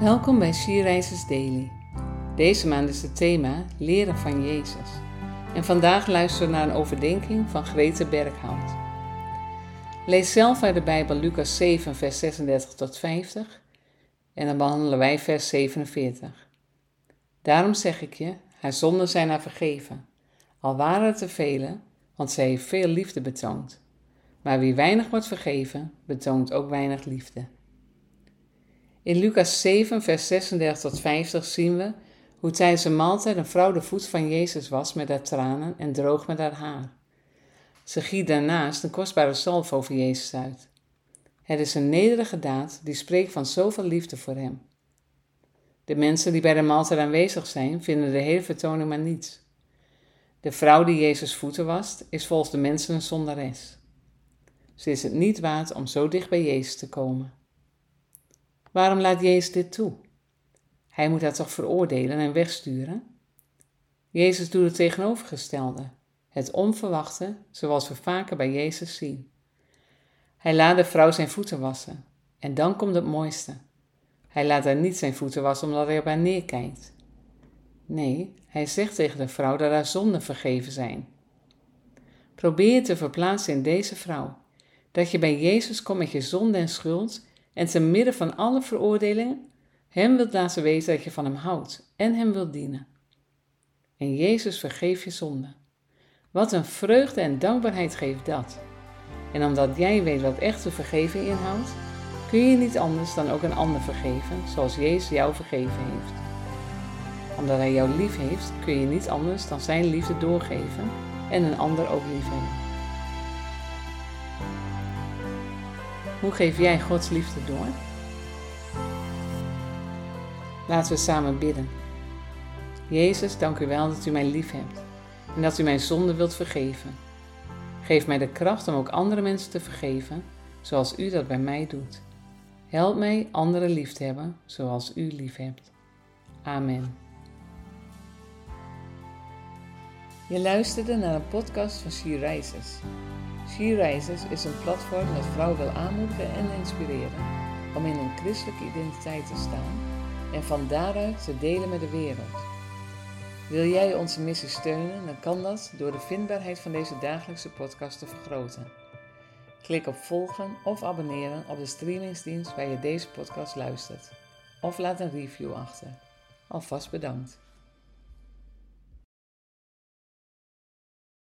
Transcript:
Welkom bij Sierreizers Daily. Deze maand is het thema Leren van Jezus. En vandaag luisteren we naar een overdenking van Grete Berghout. Lees zelf uit de Bijbel Lucas 7, vers 36 tot 50 en dan behandelen wij vers 47. Daarom zeg ik je, haar zonden zijn haar vergeven, al waren het te vele, want zij heeft veel liefde betoond. Maar wie weinig wordt vergeven, betoont ook weinig liefde. In Lucas 7, vers 36 tot 50 zien we hoe tijdens een maaltijd een vrouw de voet van Jezus was met haar tranen en droog met haar haar. Ze giet daarnaast een kostbare salf over Jezus uit. Het is een nederige daad die spreekt van zoveel liefde voor hem. De mensen die bij de maaltijd aanwezig zijn, vinden de hele vertoning maar niets. De vrouw die Jezus voeten wast, is volgens de mensen een zondares. Ze is het niet waard om zo dicht bij Jezus te komen. Waarom laat Jezus dit toe? Hij moet haar toch veroordelen en wegsturen? Jezus doet het tegenovergestelde, het onverwachte, zoals we vaker bij Jezus zien. Hij laat de vrouw zijn voeten wassen. En dan komt het mooiste. Hij laat haar niet zijn voeten wassen omdat hij op haar neerkijkt. Nee, hij zegt tegen de vrouw dat haar zonden vergeven zijn. Probeer je te verplaatsen in deze vrouw. Dat je bij Jezus komt met je zonde en schuld en te midden van alle veroordelingen hem wilt laten weten dat je van hem houdt en hem wilt dienen. En Jezus vergeeft je zonde. Wat een vreugde en dankbaarheid geeft dat. En omdat jij weet wat echte vergeving inhoudt, kun je niet anders dan ook een ander vergeven, zoals Jezus jou vergeven heeft. Omdat Hij jou lief heeft, kun je niet anders dan Zijn liefde doorgeven en een ander ook lief hebben. Hoe geef jij Gods liefde door? Laten we samen bidden. Jezus, dank u wel dat u mij lief hebt en dat u mijn zonde wilt vergeven. Geef mij de kracht om ook andere mensen te vergeven, zoals u dat bij mij doet. Help mij anderen lief te hebben, zoals u lief hebt. Amen. Je luisterde naar een podcast van She Rises. She Rises is een platform dat vrouwen wil aanmoedigen en inspireren om in hun christelijke identiteit te staan en van daaruit te delen met de wereld. Wil jij onze missie steunen, dan kan dat door de vindbaarheid van deze dagelijkse podcast te vergroten. Klik op volgen of abonneren op de streamingsdienst waar je deze podcast luistert. Of laat een review achter. Alvast bedankt.